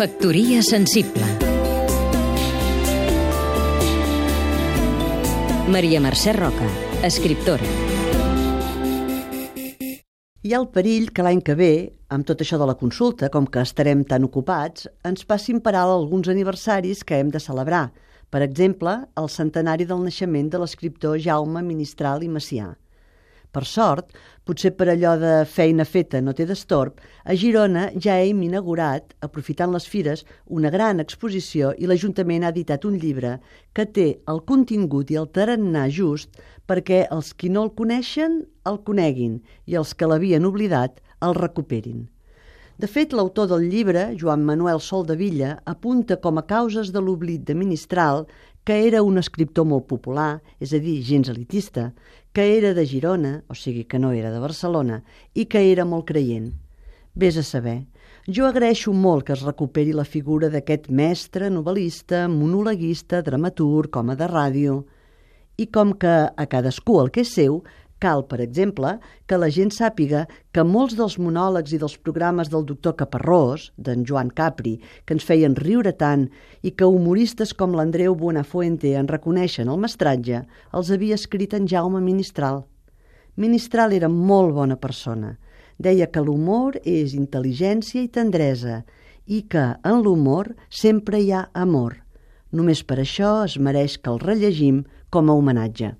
Factoria sensible Maria Mercè Roca, escriptora Hi ha el perill que l'any que ve, amb tot això de la consulta, com que estarem tan ocupats, ens passin per alt alguns aniversaris que hem de celebrar. Per exemple, el centenari del naixement de l'escriptor Jaume Ministral i Macià. Per sort, potser per allò de feina feta no té destorb, a Girona ja hem inaugurat, aprofitant les fires, una gran exposició i l'Ajuntament ha editat un llibre que té el contingut i el tarannà just perquè els qui no el coneixen el coneguin i els que l'havien oblidat el recuperin. De fet, l'autor del llibre, Joan Manuel Sol de Villa, apunta com a causes de l'oblit de Ministral que era un escriptor molt popular, és a dir, gens elitista, que era de Girona, o sigui que no era de Barcelona, i que era molt creient. Vés a saber. Jo agraeixo molt que es recuperi la figura d'aquest mestre, novel·lista, monologuista, dramaturg, home de ràdio... I com que a cadascú el que és seu, Cal, per exemple, que la gent sàpiga que molts dels monòlegs i dels programes del doctor Caparrós, d'en Joan Capri, que ens feien riure tant i que humoristes com l'Andreu Buenafuente en reconeixen el mestratge, els havia escrit en Jaume Ministral. Ministral era molt bona persona. Deia que l'humor és intel·ligència i tendresa i que en l'humor sempre hi ha amor. Només per això es mereix que el rellegim com a homenatge.